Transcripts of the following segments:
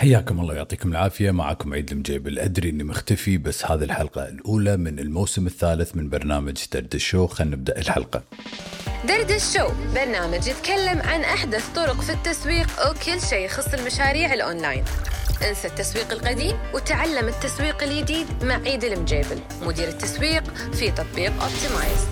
حياكم الله ويعطيكم العافية. معكم عيد المجيبل أدري أني مختفي بس هذه الحلقة الأولى من الموسم الثالث من برنامج درد الشو. خلينا نبدأ الحلقة. درد الشو برنامج يتكلم عن أحدث طرق في التسويق وكل شيء يخص المشاريع الأونلاين. انسى التسويق القديم وتعلم التسويق الجديد مع عيد المجيبل مدير التسويق في تطبيق Optimize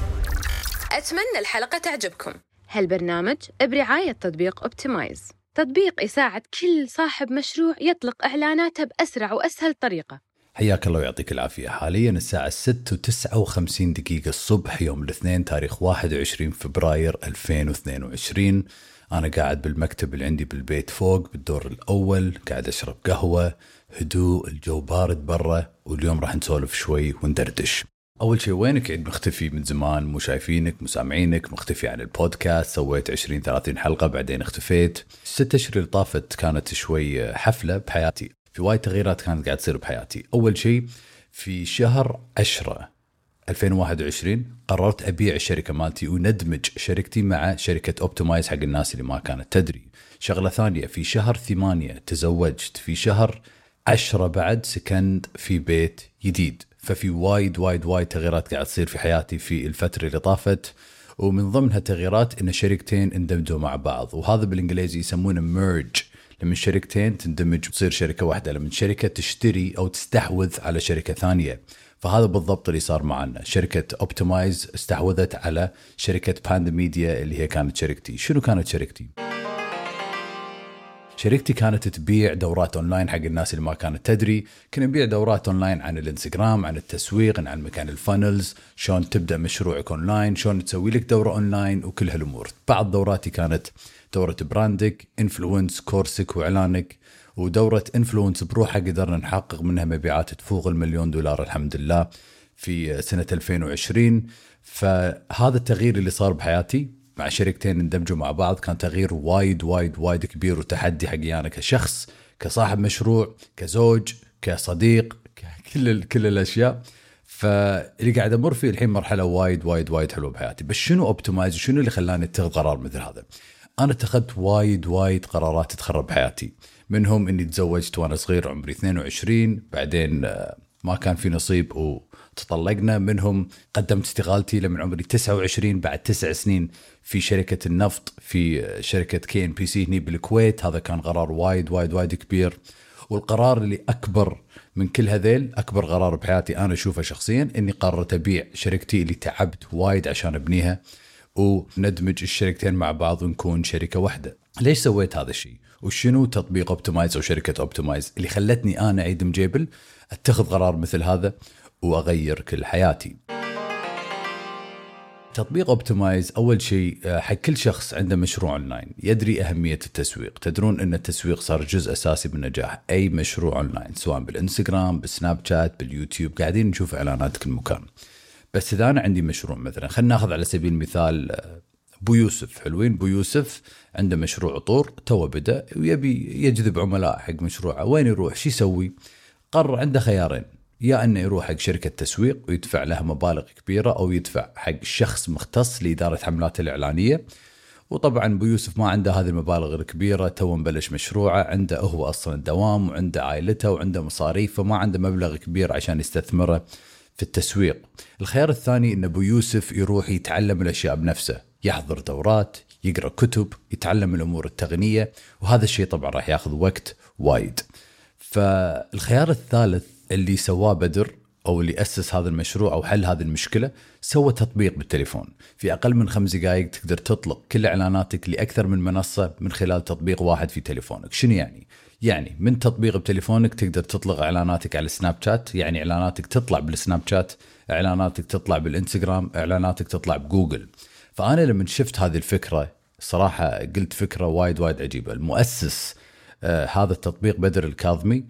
أتمنى الحلقة تعجبكم. هالبرنامج برعاية تطبيق Optimize تطبيق يساعد كل صاحب مشروع يطلق إعلاناته بأسرع وأسهل طريقة. حياك الله ويعطيك العافية. حاليا الساعة 6 و59 دقيقة الصبح يوم الاثنين تاريخ 21 فبراير 2022 أنا قاعد بالمكتب اللي عندي بالبيت فوق بالدور الأول قاعد أشرب قهوة هدوء الجو بارد برا واليوم راح نسولف شوي وندردش. أول شيء وينك؟ عيد مختفي من زمان مو شايفينك مو سامعينك مختفي عن البودكاست سويت 20 30 حلقة بعدين اختفيت. الست أشهر اللي طافت كانت شوي حفلة بحياتي. في وايد تغييرات كانت قاعد تصير بحياتي. أول شيء في شهر 10 2021 قررت أبيع الشركة مالتي وندمج شركتي مع شركة Optimize حق الناس اللي ما كانت تدري. شغلة ثانية في شهر ثمانية تزوجت في شهر عشرة بعد سكنت في بيت جديد. ففي وايد وايد وايد تغييرات قاعد تصير في حياتي في الفترة اللي طافت ومن ضمنها تغييرات إن شركتين اندمجوا مع بعض وهذا بالإنجليزي يسمونه merge لما شركتين تندمج وتصير شركة واحدة لما شركة تشتري أو تستحوذ على شركة ثانية. فهذا بالضبط اللي صار معنا. شركة Optimize استحوذت على شركة باند ميديا اللي هي كانت شركتي. شنو كانت شركتي؟ شركتي كانت تبيع دورات أونلاين حق الناس اللي ما كانت تدري. كنا نبيع دورات أونلاين عن الإنستغرام عن التسويق عن مكان ال funnels شلون تبدأ مشروعك أونلاين شلون تسوي لك دورة أونلاين وكل هالأمور. بعض دوراتي كانت دورة brand ك influence course ك وإعلانك ودورة influence بروحها قدرنا نحقق منها مبيعات تفوق المليون دولار الحمد لله في سنة 2020 فهذا التغيير اللي صار بحياتي مع شركتين اندمجوا مع بعض. كان تغيير وايد وايد وايد كبير وتحدي حقي أنا كشخص كصاحب مشروع كزوج كصديق كل كل الأشياء. فاللي قاعد أمر فيه الحين مرحلة وايد وايد وايد حلوة بحياتي. بس شنو Optimize شنو اللي خلاني أتخذ قرار مثل هذا؟ أنا اتخذت وايد وايد قرارات تخرب حياتي منهم إني تزوجت وأنا صغير عمري 22 بعدين ما كان في نصيب وتطلقنا. منهم قدمت استقالتي لما عمري 29 بعد تسع سنين في شركة النفط في شركة KNPC هني بالكويت. هذا كان قرار وايد وايد وايد كبير. والقرار اللي أكبر من كل هذيل أكبر قرار بحياتي أنا أشوفه شخصيا إني قررت أبيع شركتي اللي تعبت وايد عشان أبنيها وندمج الشركتين مع بعض ونكون شركة واحدة. ليش سويت هذا الشيء؟ وشنو تطبيق Optimize أو شركة Optimize اللي خلتني أنا عيد مجيبل أتخذ قرار مثل هذا وأغير كل حياتي. تطبيق Optimize أول شيء حق كل شخص عنده مشروع أونلاين. يدري أهمية التسويق، تدرون أن التسويق صار جزء أساسي من نجاح أي مشروع أونلاين سواء بالإنستغرام، بالسناب شات، باليوتيوب، قاعدين نشوف إعلانات كل مكان. بس إذا أنا عندي مشروع مثلا خلينا ناخذ على سبيل المثال أبو يوسف. حلوين؟ أبو يوسف عنده مشروع عطور تو بدأ ويبي يجذب عملاء حق مشروعه. وين يروح؟ شو يسوي؟ قرر عنده خيارين. يا أنه يروح حق شركة تسويق ويدفع لها مبالغ كبيرة أو يدفع حق شخص مختص لإدارة حملاته الإعلانية. وطبعا أبو يوسف ما عنده هذه المبالغ الكبيرة تو مبلش مشروعه عنده هو أصلا دوام وعنده عائلته وعنده مصاريف فما عنده مبلغ كبير عشان يستثمره في التسويق. الخيار الثاني إن أبو يوسف يروح يتعلم الأشياء بنفسه. يحضر دورات يقرأ كتب يتعلم الأمور التقنية وهذا الشيء طبعا راح ياخذ وقت وايد. فالخيار الثالث اللي سواه بدر أو اللي أسس هذا المشروع أو حل هذه المشكلة سوى تطبيق بالتليفون. في أقل من خمس دقائق تقدر تطلق كل إعلاناتك لأكثر من منصة من خلال تطبيق واحد في تليفونك. شنو يعني؟ يعني من تطبيق بتليفونك تقدر تطلق إعلاناتك على السناب شات يعني إعلاناتك تطلع بالسناب شات إعلاناتك تطلع بالإنستغرام إعلاناتك تطلع بجوجل. فأنا لما شفت هذه الفكرة صراحة قلت فكرة وايد وايد عجيبة. المؤسس هذا التطبيق بدر الكاظمي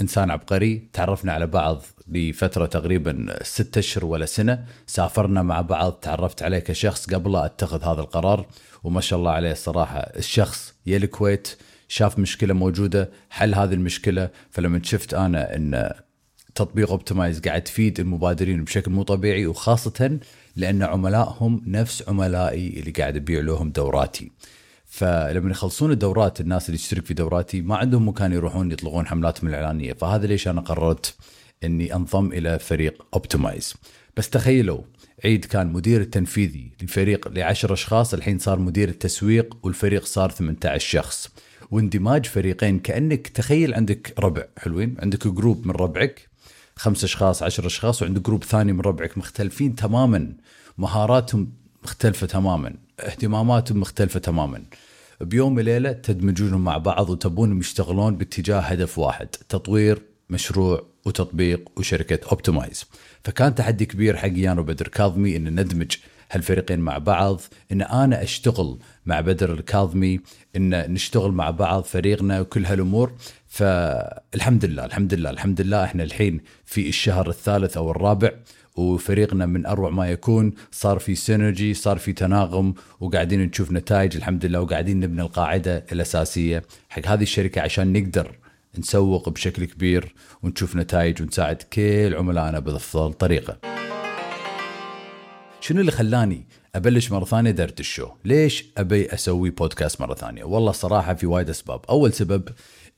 إنسان عبقري. تعرفنا على بعض لفترة تقريبا ستة أشهر ولا سنة. سافرنا مع بعض تعرفت عليه كشخص قبل أتخذ هذا القرار. وما شاء الله عليه الصراحة الشخص يا الكويت شاف مشكلة موجودة حل هذه المشكلة. فلما شفت أنا إن تطبيق Optimize قاعد تفيد المبادرين بشكل مو طبيعي وخاصة لأن عملائهم نفس عملائي اللي قاعد ابيع لهم دوراتي. فلما يخلصون الدورات الناس اللي تشترك في دوراتي ما عندهم مكان يروحون يطلقون حملاتهم الإعلانية. فهذا ليش أنا قررت إني أنضم إلى فريق Optimize بس تخيلوا عيد كان مدير التنفيذي لفريق لعشر أشخاص الحين صار مدير التسويق والفريق صار 18 شخص. واندماج فريقين كأنك تخيل عندك ربع. حلوين؟ عندك group من ربعك خمس أشخاص عشر أشخاص وعندك group ثاني من ربعك. مختلفين تماما. مهاراتهم مختلفه تماما. اهتماماتهم مختلفة تماما. بيوم وليلة تدمجونهم مع بعض وتبونهم يشتغلون باتجاه هدف واحد تطوير مشروع وتطبيق وشركة اوبتمايز فكان تحدي كبير حقي أنا وبدر كاظمي إن ندمج هالفريقين مع بعض إن أنا أشتغل مع بدر الكاظمي إن نشتغل مع بعض فريقنا وكل هالأمور. فالحمد لله الحمد لله الحمد لله إحنا الحين في الشهر الثالث أو الرابع وفريقنا من أروع ما يكون صار في سينرجي صار في تناغم وقاعدين نشوف نتائج الحمد لله وقاعدين نبني القاعدة الأساسية حق هذه الشركة عشان نقدر نسوق بشكل كبير ونشوف نتائج ونساعد كل عملائنا بأفضل طريقة. شنو اللي خلاني أبلش مرة ثانية the art الشو؟ ليش أبي أسوي بودكاست مرة ثانية؟ والله صراحة في وايد أسباب، أول سبب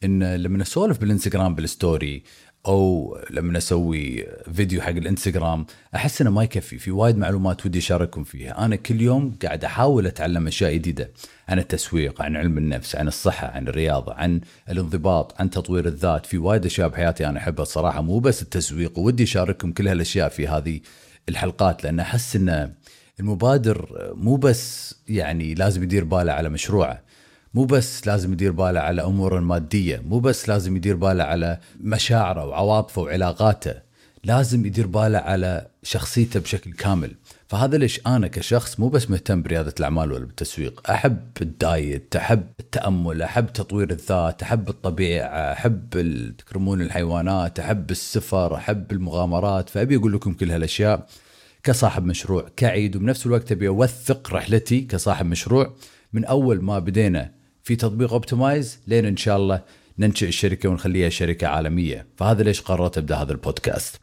إن لما اسولف بالإنستغرام بالستوري أو لما أسوي فيديو حق الإنستغرام أحس إنه ما يكفي في وايد معلومات ودي أشارككم فيها. أنا كل يوم قاعد أحاول أتعلم أشياء جديدة عن التسويق عن علم النفس عن الصحة عن الرياضة عن الانضباط عن تطوير الذات. في وايد أشياء بحياتي أنا أحبها الصراحه مو بس التسويق. ودي أشارككم كل هالأشياء في هذه الحلقات لأن أحس ان المبادر مو بس يعني لازم يدير باله على مشروعه. مو بس لازم يدير باله على أموره المادية، مو بس لازم يدير باله على مشاعره وعواطفه وعلاقاته، لازم يدير باله على شخصيته بشكل كامل، فهذا ليش أنا كشخص مو بس مهتم برياده الأعمال ولا بالتسويق، أحب الدايت، أحب التأمل، أحب تطوير الذات، أحب الطبيعة، أحب تكرمون الحيوانات، أحب السفر، أحب المغامرات، فأبي أقول لكم كل هالأشياء كصاحب مشروع. كعيد وبنفس الوقت أبي أوثق رحلتي كصاحب مشروع. من أول ما بدينا في تطبيق اوبتمايز لين إن شاء الله ننشئ الشركة ونخليها شركة عالمية. فهذا ليش قررت أبدأ هذا البودكاست.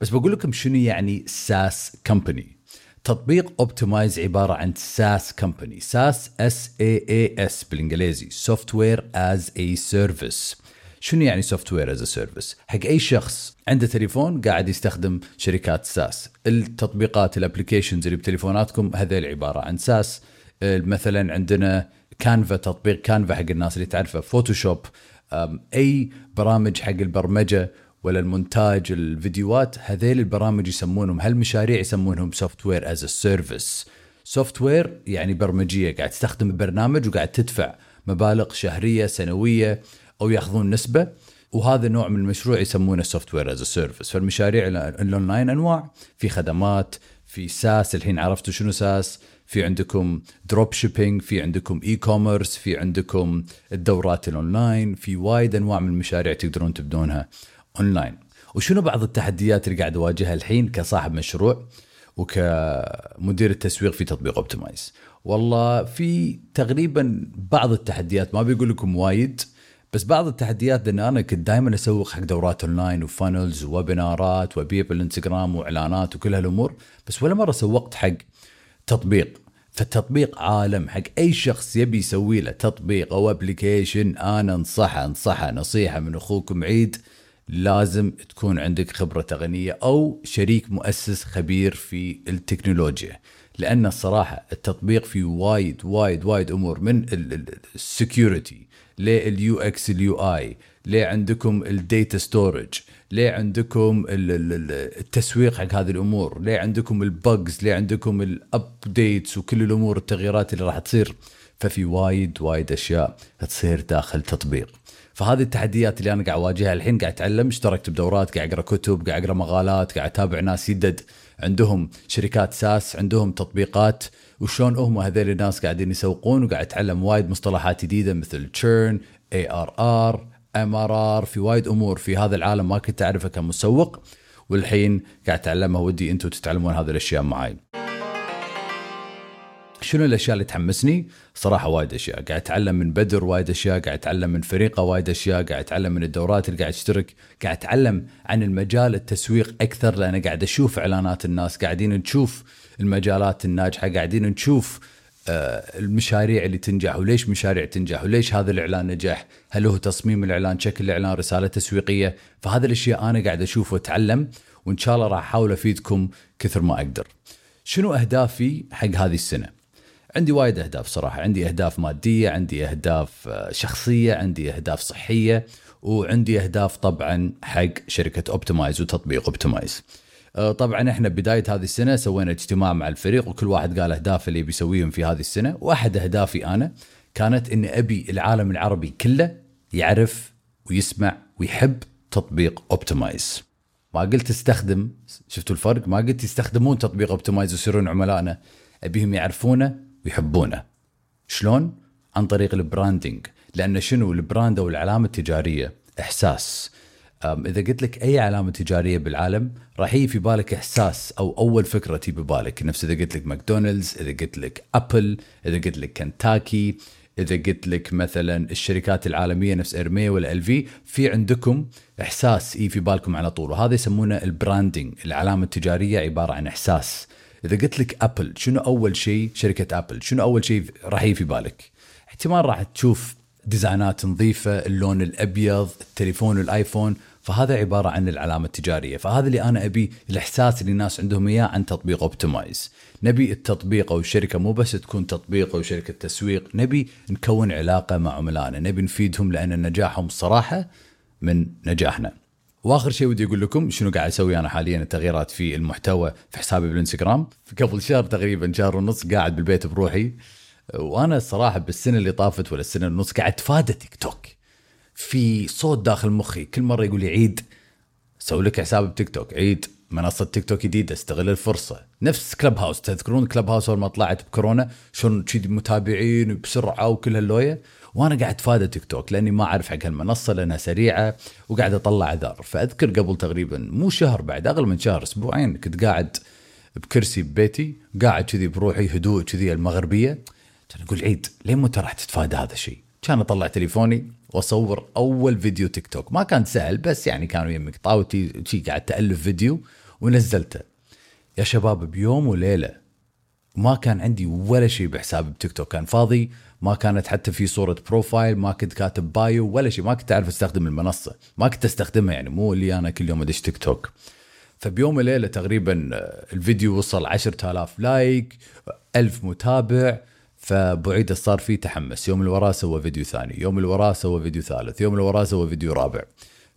بس بقول لكم شنو يعني SaaS company. تطبيق اوبتمايز عبارة عن SaaS company. SaaS S A A S بالإنجليزي software as a service شنو يعني software as service حق أي شخص عنده تليفون قاعد يستخدم شركات SaaS. التطبيقات ال applications اللي بتليفوناتكم هذول عبارة عن SaaS. مثلا عندنا كانفا تطبيق كانفا حق الناس اللي تعرفه. فوتوشوب أي برامج حق البرمجة ولا المونتاج الفيديوهات هذيل البرامج يسمونهم هالمشاريع يسمونهم software as service software يعني برمجية قاعد تستخدم البرنامج وقاعد تدفع مبالغ شهرية سنوية أو يأخذون نسبة. وهذا نوع من المشروع يسمونه software as service فالمشاريع الأونلاين أنواع. في خدمات في SaaS الحين عرفتوا شنو SaaS؟ في عندكم drop shipping في عندكم e-commerce في عندكم الدورات الاونلاين في وايد أنواع من المشاريع تقدرون تبدونها اونلاين وشنو بعض التحديات اللي قاعد أواجهها الحين كصاحب مشروع وكمدير التسويق في تطبيق اوبتمايز والله في تقريبا بعض التحديات ما بيقول لكم وايد بس بعض التحديات لأن أنا كنت دائما أسوق حق دورات online و funnels و webinar ات وابيع بالانستغرام وإعلانات وكل هالأمور بس ولا مرة سوقت حق تطبيق. فالتطبيق عالم حق أي شخص يبي يسوي له تطبيق أو application أنا انصحه انصحه نصيحة من أخوكم عيد لازم تكون عندك خبرة تقنية أو شريك مؤسس خبير في التكنولوجيا. لأن الصراحة التطبيق فيه وايد وايد وايد أمور من ال security لل UX ال UI عندكم ال data storage ليه عندكم التسويق حق هذه الأمور؟ ليه عندكم ال bugs ليه عندكم ال updates وكل الأمور التغييرات اللي راح تصير؟ ففي وايد وايد أشياء تصير داخل تطبيق. فهذه التحديات اللي أنا قاعد أواجهها الحين قاعد أتعلم اشتركت بدورات قاعد أقرأ كتب قاعد أقرأ مقالات قاعد أتابع ناس يدد عندهم شركات SaaS عندهم تطبيقات. وشلون هم هذول الناس قاعدين يسوقون؟ وقاعد أتعلم وايد مصطلحات جديدة مثل تشيرن اي ار ار إم آر آر في وايد أمور في هذا العالم ما كنت اعرفها كمسوق والحين قاعد أتعلمها ودي أنتم تتعلمون هذه الأشياء معي. شنو الأشياء اللي تحمسني؟ صراحة وايد أشياء، قاعد أتعلم من بدر وايد أشياء، قاعد أتعلم من فريقة وايد أشياء، قاعد أتعلم من الدورات اللي قاعد اشترك، قاعد أتعلم عن المجال التسويق أكثر لأن قاعد أشوف إعلانات الناس، قاعدين نشوف المجالات الناجحة، قاعدين نشوف المشاريع اللي تنجح وليش مشاريع تنجح وليش هذا الإعلان نجح؟ هل هو تصميم الإعلان شكل الإعلان رسالة تسويقية؟ فهذا الأشياء أنا قاعد أشوف وأتعلم وإن شاء الله راح أحاول أفيدكم كثر ما أقدر. شنو أهدافي حق هذه السنة؟ عندي وايد أهداف صراحة عندي أهداف مادية عندي أهداف آه، شخصية عندي أهداف صحية وعندي أهداف طبعا حق شركة اوبتمايز وتطبيق اوبتمايز آه، طبعا إحنا بداية هذه السنة سوينا اجتماع مع الفريق وكل واحد قال اهدافه اللي بيسويهم في هذه السنة. واحد أهدافي أنا كانت اني أبي العالم العربي كله يعرف ويسمع ويحب تطبيق اوبتمايز ما قلت استخدم شفتوا الفرق؟ ما قلت يستخدمون تطبيق اوبتمايز ويصيرون عملائنا. أبيهم يعرفونه ويحبونه. شلون؟ عن طريق ال branding لأن شنو؟ ال brand أو العلامة التجارية إحساس. إذا قلت لك أي علامة تجارية بالعالم راح يجي في بالك إحساس أو أول فكرة تجي ببالك. نفس إذا قلت لك ماكدونالدز إذا قلت لك أبل إذا قلت لك كنتاكي إذا قلت لك مثلا الشركات العالمية نفس Hermes ولا LV في عندكم إحساس يجي في بالكم على طول. وهذا يسمونه ال branding العلامة التجارية عبارة عن إحساس. إذا قلت لك أبل شنو أول شيء؟ شركة أبل شنو أول شيء راح يجي في بالك؟ احتمال راح تشوف design ات نظيفة اللون الأبيض التليفون الآيفون فهذا عبارة عن العلامة التجارية. فهذا اللي أنا أبي الإحساس اللي الناس عندهم إياه عن تطبيق اوبتمايز نبي التطبيق أو الشركة مو بس تكون تطبيق أو شركة تسويق نبي نكون علاقة مع عملائنا نبي نفيدهم لأن نجاحهم صراحة من نجاحنا. وآخر شيء ودي أقول لكم شنو قاعد أسوي أنا حاليا؟ التغييرات في المحتوى في حسابي بالإنستغرام. قبل شهر تقريبا شهر ونص قاعد بالبيت بروحي. وأنا الصراحه بالسنة اللي طافت ولا السنة ونص قاعد اتفادى تيك توك. في صوت داخل مخي كل مرة يقول لي عيد سوي لك حساب بتيك توك. عيد منصة تيك توك جديدة استغل الفرصة. نفس كلب هاوس تذكرون كلب هاوس أول ما طلعت بكورونا؟ شلون متابعين بسرعة وكل هاللوية؟ وأنا قاعد اتفادى تيك توك لأني ما أعرف حق هالمنصة لأنها سريعة وقاعد أطلع اعذار فأذكر قبل تقريبا مو شهر بعد أقل من شهر أسبوعين كنت قاعد بكرسي ببيتي قاعد كذي بروحي هدوء كذي المغربية. كان أقول عيد ليه متى راح تتفادى هذا الشيء؟ كان أطلع تليفوني وأصور أول فيديو تيك توك. ما كان سهل بس يعني كانوا يمك طاوتي شي قاعد تألف فيديو ونزلته. يا شباب بيوم وليلة ما كان عندي ولا شيء بحسابي بتيك توك. كان فاضي ما كانت حتى في صورة profile ما كنت كاتب bio ولا شيء. ما كنت أعرف أستخدم المنصة ما كنت أستخدمها يعني. مو اللي أنا كل يوم أدش تيك توك. فبيوم وليلة تقريبا الفيديو وصل 10000 like ألف متابع. فابو عيد صار فيه تحمس. يوم اللي وراه سوى فيديو ثاني يوم اللي وراه سوى فيديو ثالث يوم اللي وراه سوى فيديو رابع.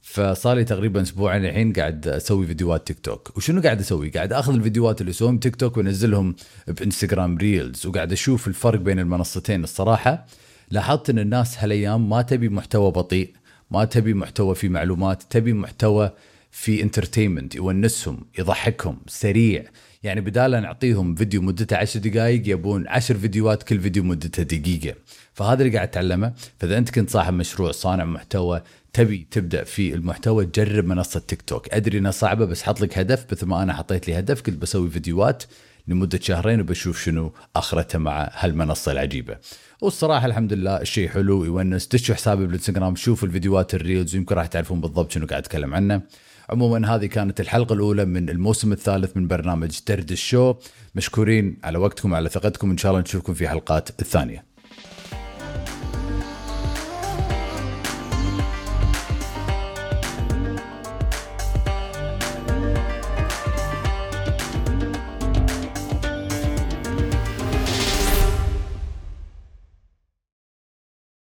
فصار لي تقريبا أسبوعين الحين قاعد أسوي فيديوهات تيك توك. وشنو قاعد أسوي؟ قاعد أخذ الفيديوهات اللي اسويهم تيك توك وأنزلهم بإنستغرام Reels وقاعد أشوف الفرق بين المنصتين. الصراحة لاحظت إن الناس هالأيام ما تبي محتوى بطيء ما تبي محتوى فيه معلومات تبي محتوى في entertainment يونسهم يضحكهم سريع. يعني بدال نعطيهم فيديو مدته 10 دقائق يبون 10 فيديوهات كل فيديو مدته دقيقة. فهذا اللي قاعد أتعلمه. فإذا أنت كنت صاحب مشروع صانع محتوى تبي تبدأ في المحتوى جرب منصة تيك توك أدري إنها صعبة بس حط لك هدف. مثل ما أنا حطيت لي هدف كنت بسوي فيديوهات لمدة شهرين وبشوف شنو أخرته مع هالمنصة العجيبة. والصراحة الحمد لله الشيء حلو يونس دشوا حسابي بالانستغرام شوفوا الفيديوهات ال Reels ويمكن راح تعرفون بالضبط شنو قاعد أتكلم عنه. عموما هذه كانت الحلقة الأولى من الموسم الثالث من برنامج ترد ال show. مشكورين على وقتكم على ثقتكم ان شاء الله نشوفكم في حلقات الثانية.